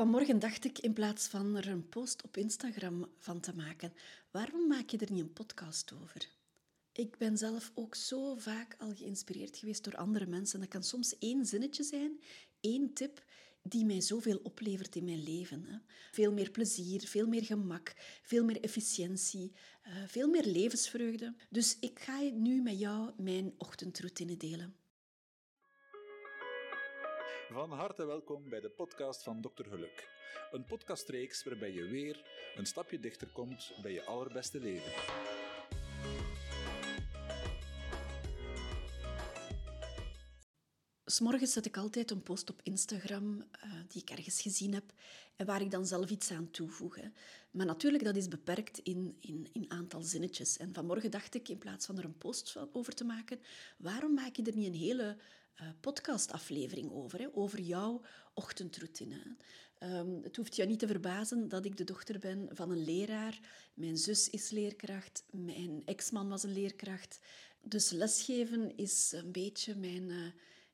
Vanmorgen dacht ik, in plaats van er een post op Instagram van te maken, waarom maak je er niet een podcast over? Ik ben zelf ook zo vaak al geïnspireerd geweest door andere mensen. Dat kan soms één zinnetje zijn, één tip, die mij zoveel oplevert in mijn leven. Veel meer plezier, veel meer gemak, veel meer efficiëntie, uh, veel meer levensvreugde. Dus ik ga nu met jou mijn ochtendroutine delen. Van harte welkom bij de podcast van Dr. Geluk. Een podcastreeks waarbij je weer een stapje dichter komt bij je allerbeste leven. S'morgens zet ik altijd een post op Instagram uh, die ik ergens gezien heb en waar ik dan zelf iets aan toevoeg. Maar natuurlijk, dat is beperkt in, in, in aantal zinnetjes. En vanmorgen dacht ik, in plaats van er een post over te maken, waarom maak je er niet een hele podcastaflevering over, hè, over jouw ochtendroutine. Um, het hoeft je niet te verbazen dat ik de dochter ben van een leraar. Mijn zus is leerkracht, mijn ex-man was een leerkracht. Dus lesgeven is een beetje mijn... Uh,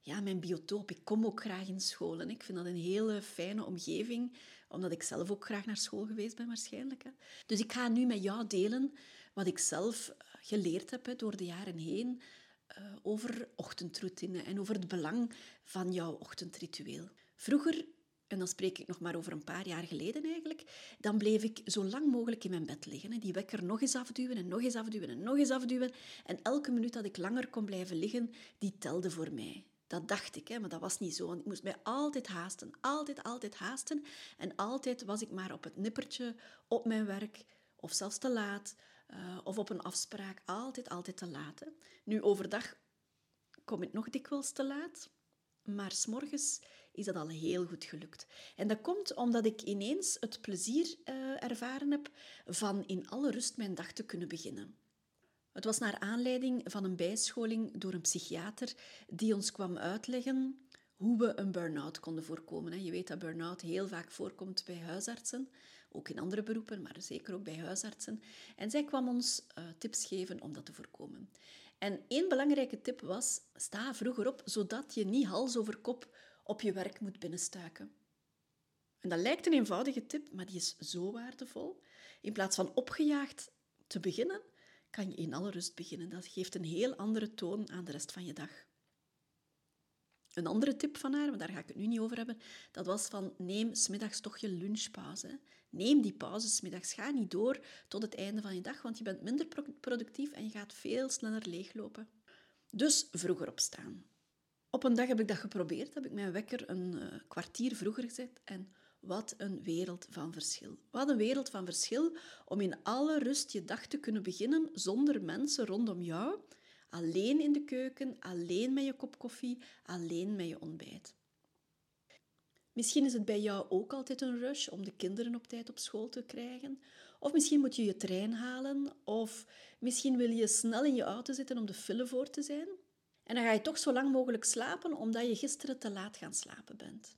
ja, mijn biotoop. Ik kom ook graag in school en ik vind dat een hele fijne omgeving, omdat ik zelf ook graag naar school geweest ben waarschijnlijk. Hè. Dus ik ga nu met jou delen wat ik zelf eh, geleerd heb hè, door de jaren heen uh, over ochtendroutine en over het belang van jouw ochtendritueel. Vroeger en dan spreek ik nog maar over een paar jaar geleden eigenlijk, dan bleef ik zo lang mogelijk in mijn bed liggen. Die wekker nog eens afduwen en nog eens afduwen en nog eens afduwen. En elke minuut dat ik langer kon blijven liggen, die telde voor mij. Dat dacht ik, hè, maar dat was niet zo. Ik moest mij altijd haasten, altijd, altijd haasten. En altijd was ik maar op het nippertje op mijn werk, of zelfs te laat, uh, of op een afspraak. Altijd, altijd te laat. Nu, overdag kom ik nog dikwijls te laat. Maar s'morgens is dat al heel goed gelukt. En dat komt omdat ik ineens het plezier uh, ervaren heb van in alle rust mijn dag te kunnen beginnen. Het was naar aanleiding van een bijscholing door een psychiater die ons kwam uitleggen hoe we een burn-out konden voorkomen. Je weet dat burn-out heel vaak voorkomt bij huisartsen, ook in andere beroepen, maar zeker ook bij huisartsen. En zij kwam ons uh, tips geven om dat te voorkomen. En één belangrijke tip was, sta vroeger op, zodat je niet hals over kop op je werk moet binnenstuiken. En dat lijkt een eenvoudige tip, maar die is zo waardevol. In plaats van opgejaagd te beginnen, kan je in alle rust beginnen. Dat geeft een heel andere toon aan de rest van je dag. Een andere tip van haar, maar daar ga ik het nu niet over hebben, dat was van neem smiddags toch je lunchpauze. Neem die pauze smiddags. Ga niet door tot het einde van je dag, want je bent minder productief en je gaat veel sneller leeglopen. Dus vroeger opstaan. Op een dag heb ik dat geprobeerd, heb ik mijn wekker een uh, kwartier vroeger gezet en wat een wereld van verschil. Wat een wereld van verschil om in alle rust je dag te kunnen beginnen zonder mensen rondom jou, alleen in de keuken, alleen met je kop koffie, alleen met je ontbijt. Misschien is het bij jou ook altijd een rush om de kinderen op tijd op school te krijgen. Of misschien moet je je trein halen. Of misschien wil je snel in je auto zitten om de file voor te zijn. En dan ga je toch zo lang mogelijk slapen omdat je gisteren te laat gaan slapen bent.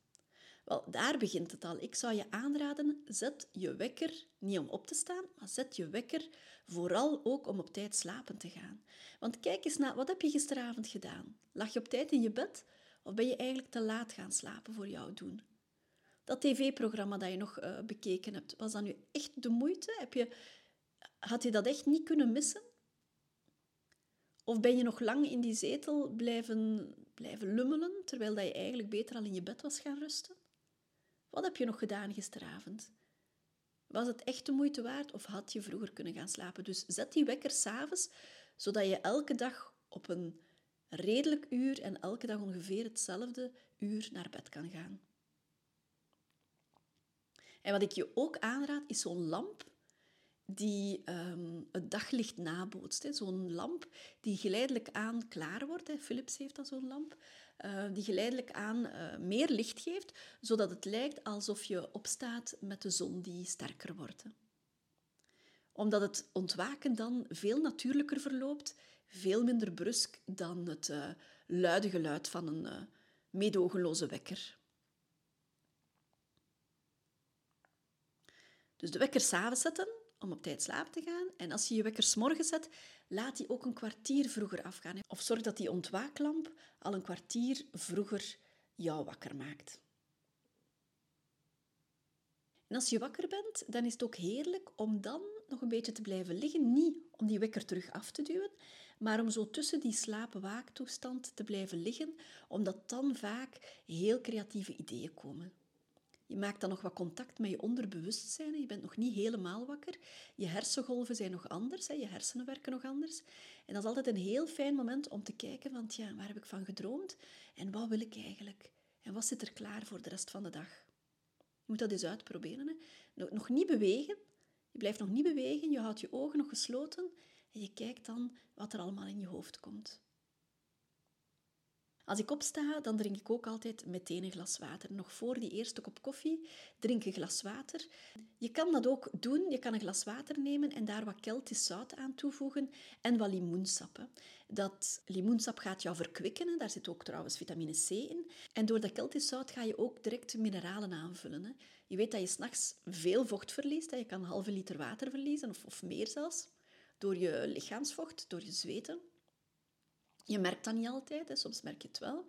Wel, daar begint het al. Ik zou je aanraden, zet je wekker niet om op te staan, maar zet je wekker vooral ook om op tijd slapen te gaan. Want kijk eens naar, wat heb je gisteravond gedaan? Lag je op tijd in je bed of ben je eigenlijk te laat gaan slapen voor jouw doen? Dat tv-programma dat je nog uh, bekeken hebt, was dat nu echt de moeite? Heb je, had je dat echt niet kunnen missen? Of ben je nog lang in die zetel blijven, blijven lummelen, terwijl dat je eigenlijk beter al in je bed was gaan rusten? Wat heb je nog gedaan gisteravond? Was het echt de moeite waard of had je vroeger kunnen gaan slapen? Dus zet die wekker s'avonds, zodat je elke dag op een redelijk uur en elke dag ongeveer hetzelfde uur naar bed kan gaan. En wat ik je ook aanraad, is zo'n lamp die um, het daglicht nabootst. Zo'n lamp die geleidelijk aan klaar wordt. Philips heeft dat zo'n lamp. Uh, die geleidelijk aan uh, meer licht geeft, zodat het lijkt alsof je opstaat met de zon die sterker wordt. Omdat het ontwaken dan veel natuurlijker verloopt, veel minder brusk dan het uh, luide geluid van een meedogenloze wekker. Dus de wekker s'avonds zetten om op tijd slapen te gaan. En als je je wekker s'morgens zet, laat die ook een kwartier vroeger afgaan. Of zorg dat die ontwaaklamp al een kwartier vroeger jou wakker maakt. En als je wakker bent, dan is het ook heerlijk om dan nog een beetje te blijven liggen. Niet om die wekker terug af te duwen, maar om zo tussen die slaap-waaktoestand te blijven liggen, omdat dan vaak heel creatieve ideeën komen. Je maakt dan nog wat contact met je onderbewustzijn. Je bent nog niet helemaal wakker. Je hersengolven zijn nog anders. Je hersenen werken nog anders. En dat is altijd een heel fijn moment om te kijken van, ja, waar heb ik van gedroomd? En wat wil ik eigenlijk? En wat zit er klaar voor de rest van de dag? Je moet dat eens uitproberen. Hè. Nog niet bewegen. Je blijft nog niet bewegen. Je houdt je ogen nog gesloten. En je kijkt dan wat er allemaal in je hoofd komt. Als ik opsta, dan drink ik ook altijd meteen een glas water. Nog voor die eerste kop koffie drink een glas water. Je kan dat ook doen. Je kan een glas water nemen en daar wat keltisch zout aan toevoegen en wat limoensap. Dat limoensap gaat jou verkwikken. Daar zit ook trouwens vitamine C in. En door dat keltisch zout ga je ook direct mineralen aanvullen. Je weet dat je s'nachts veel vocht verliest. Je kan een halve liter water verliezen of, of meer zelfs. Door je lichaamsvocht, door je zweten. Je merkt dat niet altijd, hè. soms merk je het wel.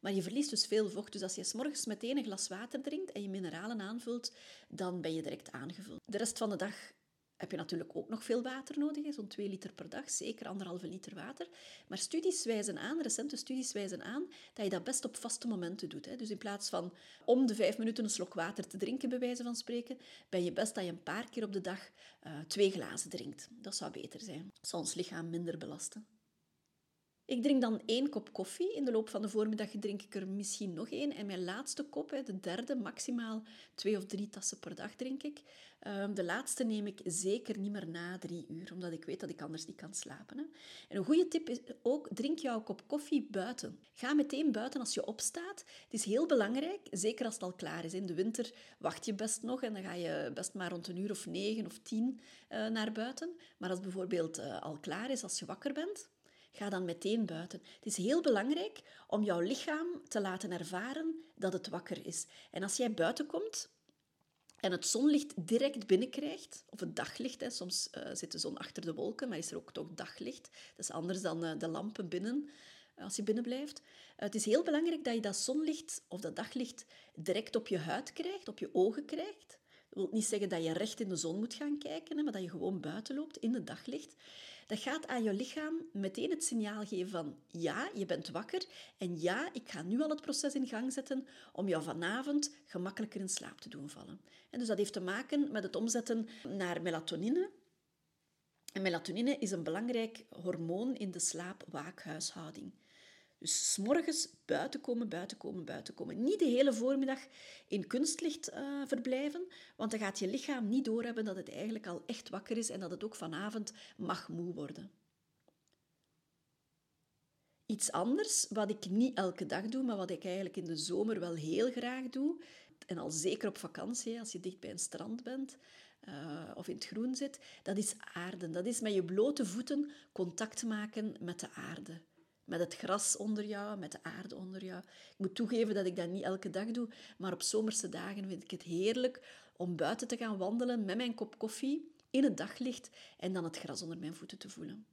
Maar je verliest dus veel vocht. Dus als je s morgens meteen een glas water drinkt en je mineralen aanvult, dan ben je direct aangevuld. De rest van de dag heb je natuurlijk ook nog veel water nodig, zo'n 2 liter per dag, zeker anderhalve liter water. Maar studies wijzen aan, recente studies wijzen aan, dat je dat best op vaste momenten doet. Hè. Dus in plaats van om de vijf minuten een slok water te drinken, bij wijze van spreken, ben je best dat je een paar keer op de dag uh, twee glazen drinkt. Dat zou beter zijn. Dat zal ons lichaam minder belasten. Ik drink dan één kop koffie. In de loop van de voormiddag drink ik er misschien nog één. En mijn laatste kop, de derde, maximaal twee of drie tassen per dag drink ik. Ehm, de laatste neem ik zeker niet meer na drie uur, omdat ik weet dat ik anders niet kan slapen. En een goede tip is ook, drink jouw kop koffie buiten. Ga meteen buiten als je opstaat. Het is heel belangrijk, zeker als het al klaar is. In de winter wacht je best nog en dan ga je best maar rond een uur of negen of tien uh, naar buiten. Maar als het bijvoorbeeld uh, al klaar is als je wakker bent, Ga dan meteen buiten. Het is heel belangrijk om jouw lichaam te laten ervaren dat het wakker is. En als jij buiten komt en het zonlicht direct binnenkrijgt, of het daglicht, hè, soms uh, zit de zon achter de wolken, maar is er ook toch daglicht. Dat is anders dan uh, de lampen binnen, uh, als je binnen blijft. het is heel belangrijk dat je dat zonlicht of dat daglicht direct op je huid krijgt, op je ogen krijgt. Dat wil niet zeggen dat je recht in de zon moet gaan kijken, hè, maar dat je gewoon buiten loopt in het daglicht dat gaat aan je lichaam meteen het signaal geven van ja, je bent wakker en ja, ik ga nu al het proces in gang zetten om jou vanavond gemakkelijker in slaap te doen vallen. En dus dat heeft te maken met het omzetten naar melatonine. En melatonine is een belangrijk hormoon in de slaap-waakhuishouding. Dus s morgens buiten komen, buiten komen, buiten komen. Niet de hele voormiddag in kunstlicht uh, verblijven, want dan gaat je lichaam niet doorhebben dat het eigenlijk al echt wakker is en dat het ook vanavond mag moe worden. Iets anders, wat ik niet elke dag doe, maar wat ik eigenlijk in de zomer wel heel graag doe, en al zeker op vakantie, als je dicht bij een strand bent uh, of in het groen zit, dat is aarden. Dat is met je blote voeten contact maken met de aarde met het gras onder jou, met de aarde onder jou. Ik moet toegeven dat ik dat niet elke dag doe, maar op zomerse dagen vind ik het heerlijk om buiten te gaan wandelen met mijn kop koffie in het daglicht en dan het gras onder mijn voeten te voelen.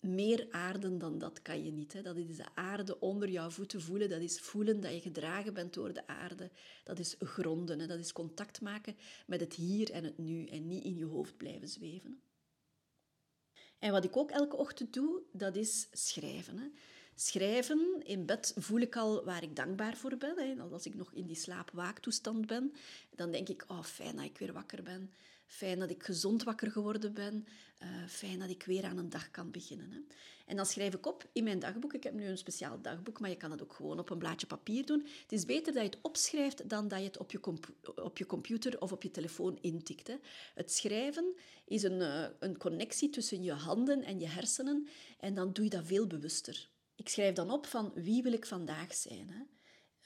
Meer aarde dan dat kan je niet. Hè. Dat is de aarde onder jouw voeten voelen. Dat is voelen dat je gedragen bent door de aarde. Dat is gronden. Dat is contact maken met het hier en het nu en niet in je hoofd blijven zweven. En wat ik ook elke ochtend doe, dat is schrijven. Hè. Schrijven, in bed voel ik al waar ik dankbaar voor ben. Als ik nog in die slaapwaaktoestand ben, dan denk ik, oh, fijn dat ik weer wakker ben. Fijn dat ik gezond wakker geworden ben. Uh, fijn dat ik weer aan een dag kan beginnen. Hè. En dan schrijf ik op in mijn dagboek. Ik heb nu een speciaal dagboek, maar je kan het ook gewoon op een blaadje papier doen. Het is beter dat je het opschrijft dan dat je het op je, op je computer of op je telefoon intikt. Hè. Het schrijven is een, uh, een connectie tussen je handen en je hersenen en dan doe je dat veel bewuster. Ik schrijf dan op van wie wil ik vandaag zijn. Hè.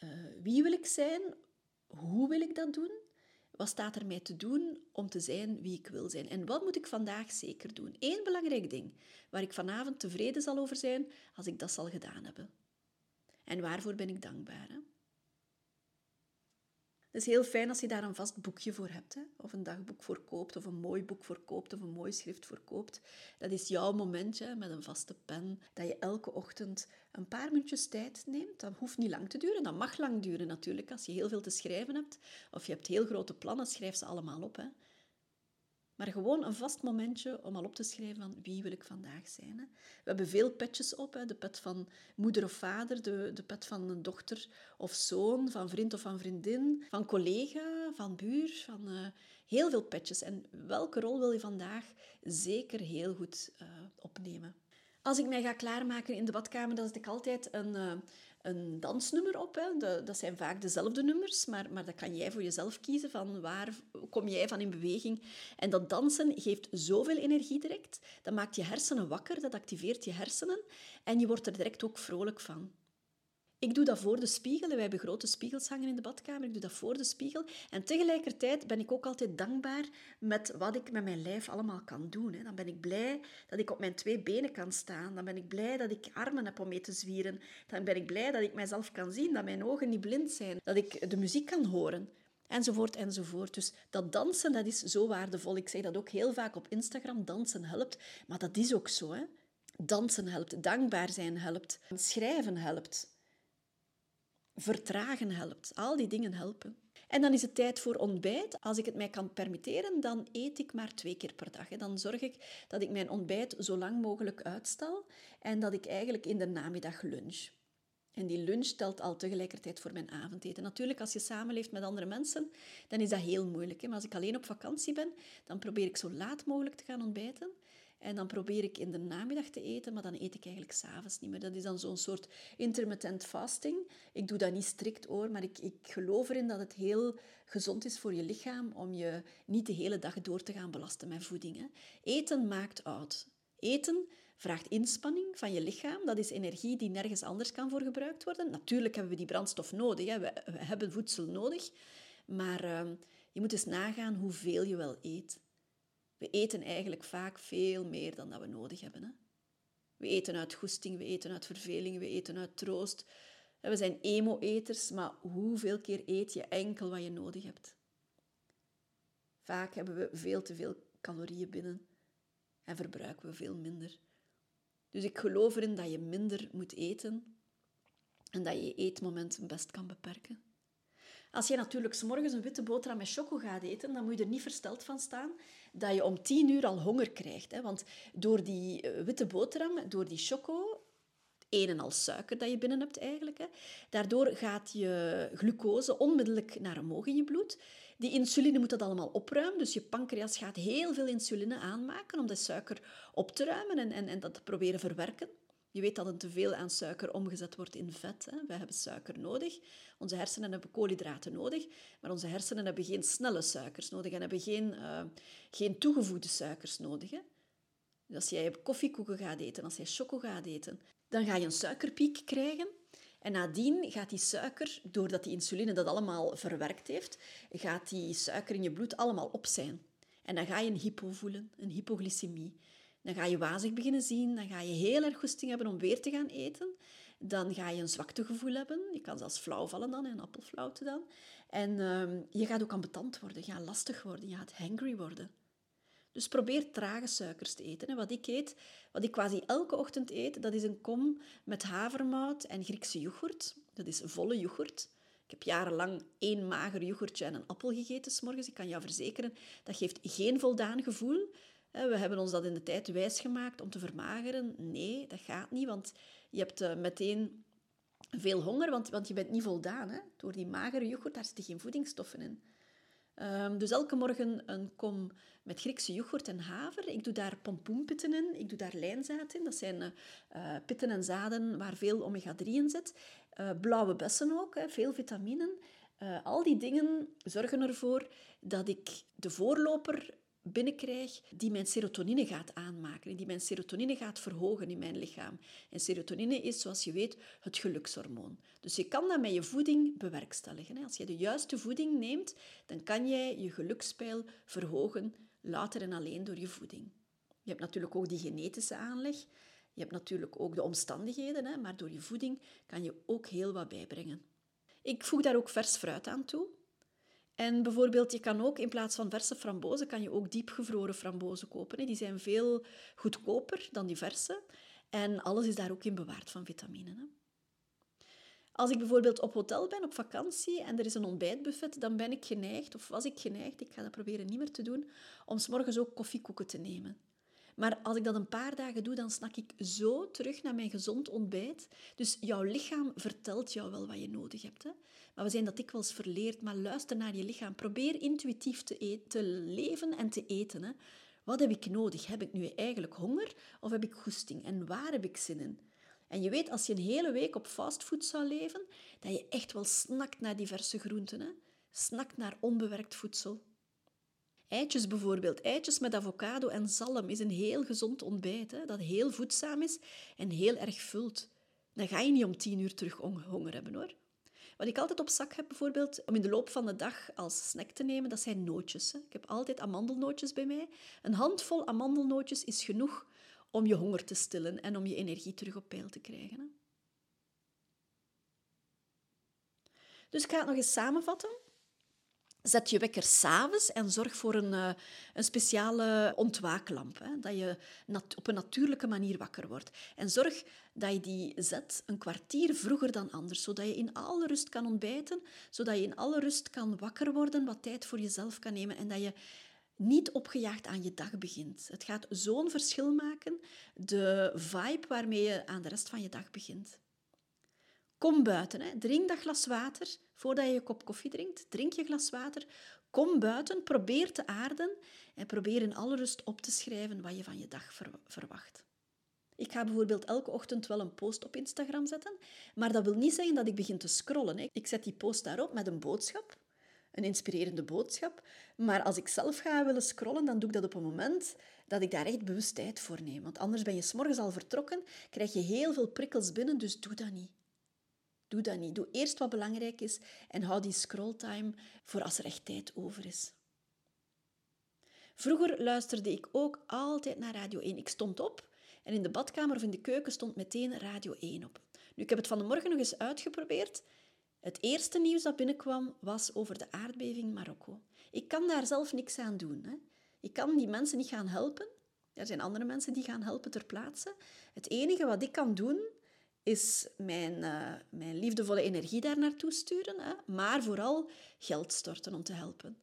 Uh, wie wil ik zijn? Hoe wil ik dat doen? Wat staat er mij te doen om te zijn wie ik wil zijn? En wat moet ik vandaag zeker doen? Eén belangrijk ding waar ik vanavond tevreden zal over zijn als ik dat zal gedaan hebben. En waarvoor ben ik dankbaar? Het is heel fijn als je daar een vast boekje voor hebt, hè? of een dagboek voor koopt, of een mooi boek voor koopt, of een mooi schrift voor koopt. Dat is jouw momentje met een vaste pen, dat je elke ochtend een paar minuutjes tijd neemt. Dat hoeft niet lang te duren, dat mag lang duren natuurlijk. Als je heel veel te schrijven hebt, of je hebt heel grote plannen, schrijf ze allemaal op. Hè? Maar gewoon een vast momentje om al op te schrijven van wie wil ik vandaag zijn. Hè. We hebben veel petjes op. Hè. De pet van moeder of vader, de, de pet van een dochter of zoon, van vriend of van vriendin, van collega, van buur, van uh, heel veel petjes. En welke rol wil je vandaag zeker heel goed uh, opnemen? Als ik mij ga klaarmaken in de badkamer, dan zet ik altijd een, uh, een dansnummer op. Hè. Dat zijn vaak dezelfde nummers, maar, maar dat kan jij voor jezelf kiezen. Van waar kom jij van in beweging? En dat dansen geeft zoveel energie direct. Dat maakt je hersenen wakker, dat activeert je hersenen. En je wordt er direct ook vrolijk van. Ik doe dat voor de spiegel. Wij hebben grote spiegels hangen in de badkamer. Ik doe dat voor de spiegel. En tegelijkertijd ben ik ook altijd dankbaar met wat ik met mijn lijf allemaal kan doen. Dan ben ik blij dat ik op mijn twee benen kan staan. Dan ben ik blij dat ik armen heb om mee te zwieren. Dan ben ik blij dat ik mijzelf kan zien, dat mijn ogen niet blind zijn. Dat ik de muziek kan horen. Enzovoort, enzovoort. Dus dat dansen, dat is zo waardevol. Ik zeg dat ook heel vaak op Instagram. Dansen helpt. Maar dat is ook zo, hè. Dansen helpt, dankbaar zijn helpt, schrijven helpt. Vertragen helpt. Al die dingen helpen. En dan is het tijd voor ontbijt. Als ik het mij kan permitteren, dan eet ik maar twee keer per dag. Dan zorg ik dat ik mijn ontbijt zo lang mogelijk uitstel en dat ik eigenlijk in de namiddag lunch. En die lunch telt al tegelijkertijd voor mijn avondeten. Natuurlijk, als je samenleeft met andere mensen, dan is dat heel moeilijk. Maar als ik alleen op vakantie ben, dan probeer ik zo laat mogelijk te gaan ontbijten. En dan probeer ik in de namiddag te eten, maar dan eet ik eigenlijk s'avonds niet meer. Dat is dan zo'n soort intermittent fasting. Ik doe dat niet strikt hoor, maar ik, ik geloof erin dat het heel gezond is voor je lichaam om je niet de hele dag door te gaan belasten met voeding. Hè. Eten maakt oud. Eten vraagt inspanning van je lichaam. Dat is energie die nergens anders kan voor gebruikt worden. Natuurlijk hebben we die brandstof nodig. Hè. We, hebben voedsel nodig. Maar uh, je moet eens nagaan hoeveel je wel eet. We eten eigenlijk vaak veel meer dan dat we nodig hebben. Hè? We eten uit goesting, we eten uit verveling, we eten uit troost. We zijn emo-eters, maar hoeveel keer eet je enkel wat je nodig hebt? Vaak hebben we veel te veel calorieën binnen en verbruiken we veel minder. Dus ik geloof erin dat je minder moet eten en dat je je eetmomenten best kan beperken. Als je natuurlijk s morgens een witte boterham met choco gaat eten, dan moet je er niet versteld van staan dat je om tien uur al honger krijgt. Hè? Want door die eh, witte boterham, door die choco, een en al suiker dat je binnen hebt eigenlijk, hè, daardoor gaat je glucose onmiddellijk naar omhoog in je bloed. Die insuline moet dat allemaal opruimen, dus je pancreas gaat heel veel insuline aanmaken om de suiker op te ruimen en, en, en dat te proberen verwerken. Je weet dat een teveel aan suiker omgezet wordt in vet. Hè. Wij hebben suiker nodig. Onze hersenen hebben koolhydraten nodig, maar onze hersenen hebben geen snelle suikers nodig en hebben geen, uh, geen toegevoegde suikers nodig. Dus als jij koffiekoeken gaat eten, als jij choco gaat eten, dan ga je een suikerpiek krijgen. En nadien gaat die suiker, doordat die insuline dat allemaal verwerkt heeft, gaat die suiker in je bloed allemaal op zijn. En dan ga je een hypo voelen, een hypoglycemie. Dan ga je wazig beginnen zien, dan ga je heel erg goesting hebben om weer te gaan eten. Dan ga je een zwaktegevoel hebben. Je kan zelfs flauw vallen dan, een appelflauwte dan. En uh, je gaat ook ambetant worden, je gaat lastig worden, je gaat hangry worden. Dus probeer trage suikers te eten. En wat ik eet, wat ik quasi elke ochtend eet, dat is een kom met havermout en Griekse yoghurt. Dat is volle yoghurt. Ik heb jarenlang één mager yoghurtje en een appel gegeten s morgens. Ik kan jou verzekeren, dat geeft geen voldaan gevoel. We hebben ons dat in de tijd wijsgemaakt om te vermageren. Nee, dat gaat niet, want je hebt eh, meteen veel honger, want, want je bent niet voldaan. Hè? Door die magere yoghurt, daar zitten geen voedingsstoffen in. Um, dus elke morgen een kom met Griekse yoghurt en haver. Ik doe daar pompoenpitten in, ik doe daar lijnzaad in. Dat zijn uh, pitten en zaden waar veel omega-3 in zit. Blauwe bessen ook, hè, veel vitaminen. Al die dingen zorgen ervoor dat ik de voorloper binnenkrijg die mijn serotonine gaat aanmaken, die mijn serotonine gaat verhogen in mijn lichaam. En serotonine is, zoals je weet, het gelukshormoon. Dus je kan dat met je voeding bewerkstelligen. Als je de juiste voeding neemt, dan kan jij je gelukspeil verhogen, later en alleen door je voeding. Je hebt natuurlijk ook die genetische aanleg. Je hebt natuurlijk ook de omstandigheden, maar door je voeding kan je ook heel wat bijbrengen. Ik voeg daar ook vers fruit aan toe. En bijvoorbeeld, je kan ook in plaats van verse frambozen, kan je ook diepgevroren frambozen kopen. Die zijn veel goedkoper dan die verse. En alles is daar ook in bewaard van vitamine. Als ik bijvoorbeeld op hotel ben, op vakantie, en er is een ontbijtbuffet, dan ben ik geneigd, of was ik geneigd, ik ga dat proberen niet meer te doen, om s'morgens ook koffiekoeken te nemen. Maar als ik dat een paar dagen doe, dan snak ik zo terug naar mijn gezond ontbijt. Dus jouw lichaam vertelt jou wel wat je nodig hebt. Hè? Maar we zijn dat dikwijls verleerd. Maar luister naar je lichaam. Probeer intuïtief te, eten, te leven en te eten. Hè? Wat heb ik nodig? Heb ik nu eigenlijk honger of heb ik goesting? En waar heb ik zin in? En je weet, als je een hele week op fastfood zou leven, dat je echt wel snakt naar diverse groenten. Hè? Snakt naar onbewerkt voedsel. Eitjes bijvoorbeeld. Eitjes met avocado en zalm is een heel gezond ontbijt, hè, dat heel voedzaam is en heel erg vult. Dan ga je niet om tien uur terug honger hebben, hoor. Wat ik altijd op zak heb, bijvoorbeeld, om in de loop van de dag als snack te nemen, dat zijn nootjes. Hè. Ik heb altijd amandelnootjes bij mij. Een handvol amandelnootjes is genoeg om je honger te stillen en om je energie terug op peil te krijgen. Hè. Dus ik ga het nog eens samenvatten. Zet je wekker s'avonds en zorg voor een, uh, een speciale ontwaaklamp. Hè, dat je op een natuurlijke manier wakker wordt. En zorg dat je die zet een kwartier vroeger dan anders, zodat je in alle rust kan ontbijten, zodat je in alle rust kan wakker worden, wat tijd voor jezelf kan nemen en dat je niet opgejaagd aan je dag begint. Het gaat zo'n verschil maken, de vibe waarmee je aan de rest van je dag begint. Kom buiten, hè. drink dat glas water voordat je je kop koffie drinkt. Drink je glas water, kom buiten, probeer te aarden en probeer in alle rust op te schrijven wat je van je dag verwacht. Ik ga bijvoorbeeld elke ochtend wel een post op Instagram zetten, maar dat wil niet zeggen dat ik begin te scrollen. Ik zet die post daarop met een boodschap, een inspirerende boodschap. Maar als ik zelf ga willen scrollen, dan doe ik dat op een moment dat ik daar echt bewust tijd voor neem. Want anders ben je s'morgens al vertrokken, krijg je heel veel prikkels binnen, dus doe dat niet. Doe dat niet. Doe eerst wat belangrijk is en hou die scrolltime voor als er echt tijd over is. Vroeger luisterde ik ook altijd naar Radio 1. Ik stond op en in de badkamer of in de keuken stond meteen Radio 1 op. Nu, ik heb het van de morgen nog eens uitgeprobeerd. Het eerste nieuws dat binnenkwam was over de aardbeving in Marokko. Ik kan daar zelf niks aan doen. Hè. Ik kan die mensen niet gaan helpen. Er zijn andere mensen die gaan helpen ter plaatse. Het enige wat ik kan doen, is mijn, uh, mijn liefdevolle energie daar naartoe sturen, hè, maar vooral geld storten om te helpen.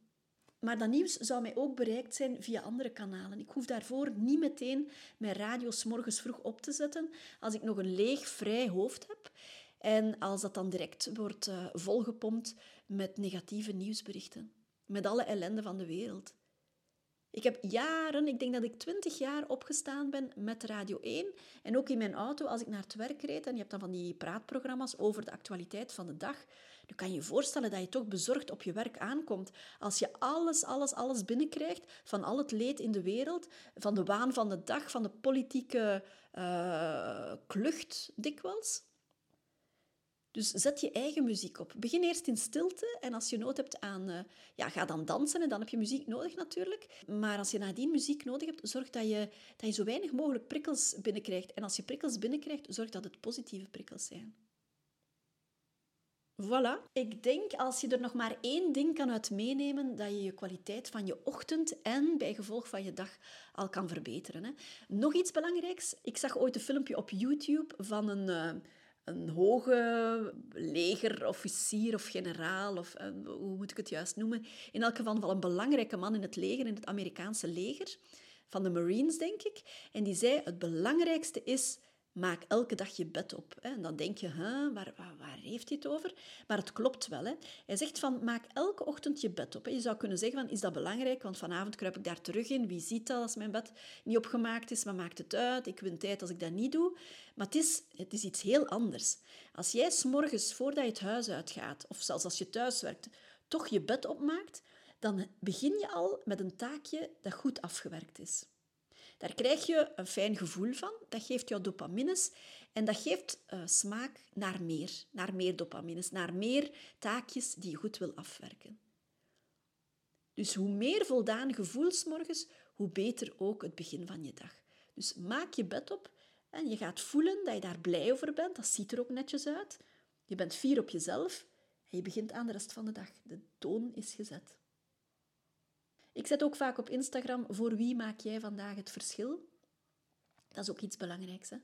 Maar dat nieuws zou mij ook bereikt zijn via andere kanalen. Ik hoef daarvoor niet meteen mijn radio morgens vroeg op te zetten als ik nog een leeg, vrij hoofd heb. En als dat dan direct wordt uh, volgepompt met negatieve nieuwsberichten. Met alle ellende van de wereld. Ik heb jaren, ik denk dat ik twintig jaar opgestaan ben met Radio 1. En ook in mijn auto als ik naar het werk reed. En je hebt dan van die praatprogramma's over de actualiteit van de dag. Nu kan je je voorstellen dat je toch bezorgd op je werk aankomt. Als je alles, alles, alles binnenkrijgt van al het leed in de wereld. Van de waan van de dag, van de politieke uh, klucht dikwijls. Dus zet je eigen muziek op. Begin eerst in stilte en als je nood hebt aan... Uh, ja, ga dan dansen en dan heb je muziek nodig natuurlijk. Maar als je nadien muziek nodig hebt, zorg dat je, dat je zo weinig mogelijk prikkels binnenkrijgt. En als je prikkels binnenkrijgt, zorg dat het positieve prikkels zijn. Voilà. Ik denk als je er nog maar één ding kan uit meenemen, dat je je kwaliteit van je ochtend en bij gevolg van je dag al kan verbeteren. Hè. Nog iets belangrijks. Ik zag ooit een filmpje op YouTube van een... Uh, een hoge legerofficier of generaal, of uh, hoe moet ik het juist noemen? In elk geval een belangrijke man in het leger, in het Amerikaanse leger, van de Marines, denk ik. En die zei, het belangrijkste is Maak elke dag je bed op. Hè. En dan denk je, waar, waar, heeft hij het over? Maar het klopt wel. Hè. Hij zegt van, maak elke ochtend je bed op. Je zou kunnen zeggen, van, is dat belangrijk? Want vanavond kruip ik daar terug in. Wie ziet dat als mijn bed niet opgemaakt is? Maar maakt het uit? Ik win tijd als ik dat niet doe. Maar het is, het is iets heel anders. Als jij s'morgens, voordat je het huis uitgaat, of zelfs als je thuis werkt, toch je bed opmaakt, dan begin je al met een taakje dat goed afgewerkt is. Daar krijg je een fijn gevoel van. Dat geeft jou dopamines en dat geeft uh, smaak naar meer. Naar meer dopamines, naar meer taakjes die je goed wil afwerken. Dus hoe meer voldaan gevoel morgens, hoe beter ook het begin van je dag. Dus maak je bed op en je gaat voelen dat je daar blij over bent. Dat ziet er ook netjes uit. Je bent fier op jezelf En je begint aan de rest van de dag. De toon is gezet. Ik zet ook vaak op Instagram voor wie maak jij vandaag het verschil. Dat is ook iets belangrijks. Hè?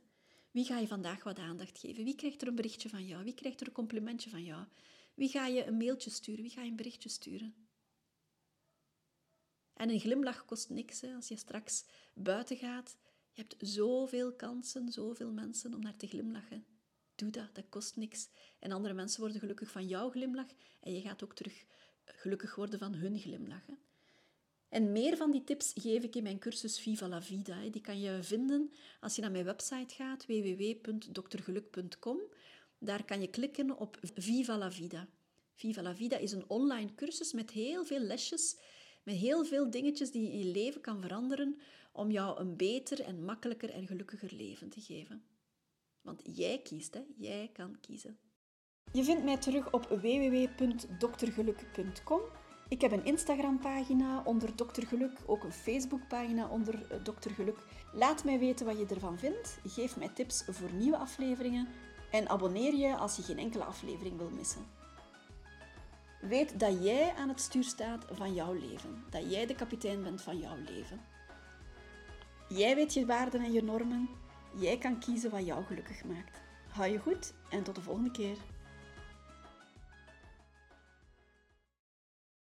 Wie ga je vandaag wat aandacht geven? Wie krijgt er een berichtje van jou? Wie krijgt er een complimentje van jou? Wie ga je een mailtje sturen? Wie ga je een berichtje sturen? En een glimlach kost niks. Hè? Als je straks buiten gaat, je hebt zoveel kansen, zoveel mensen om naar te glimlachen. Doe dat, dat kost niks. En andere mensen worden gelukkig van jouw glimlach en je gaat ook terug gelukkig worden van hun glimlach. En meer van die tips geef ik in mijn cursus Viva la Vida. Die kan je vinden als je naar mijn website gaat, www.doktergeluk.com. Daar kan je klikken op Viva la Vida. Viva la Vida is een online cursus met heel veel lesjes, met heel veel dingetjes die je in je leven kan veranderen om jou een beter en makkelijker en gelukkiger leven te geven. Want jij kiest, hè? jij kan kiezen. Je vindt mij terug op www.doktergeluk.com. Ik heb een Instagram-pagina onder Dr. Geluk, ook een Facebook-pagina onder eh, Dr. Geluk. Laat mij weten wat je ervan vindt. Geef mij tips voor nieuwe afleveringen en abonneer je als je geen enkele aflevering wil missen. Weet dat jij aan het stuur staat van jouw leven, dat jij de kapitein bent van jouw leven. Jij weet je waarden en je normen. Jij kan kiezen wat jou gelukkig maakt. Hou je goed en tot de volgende keer.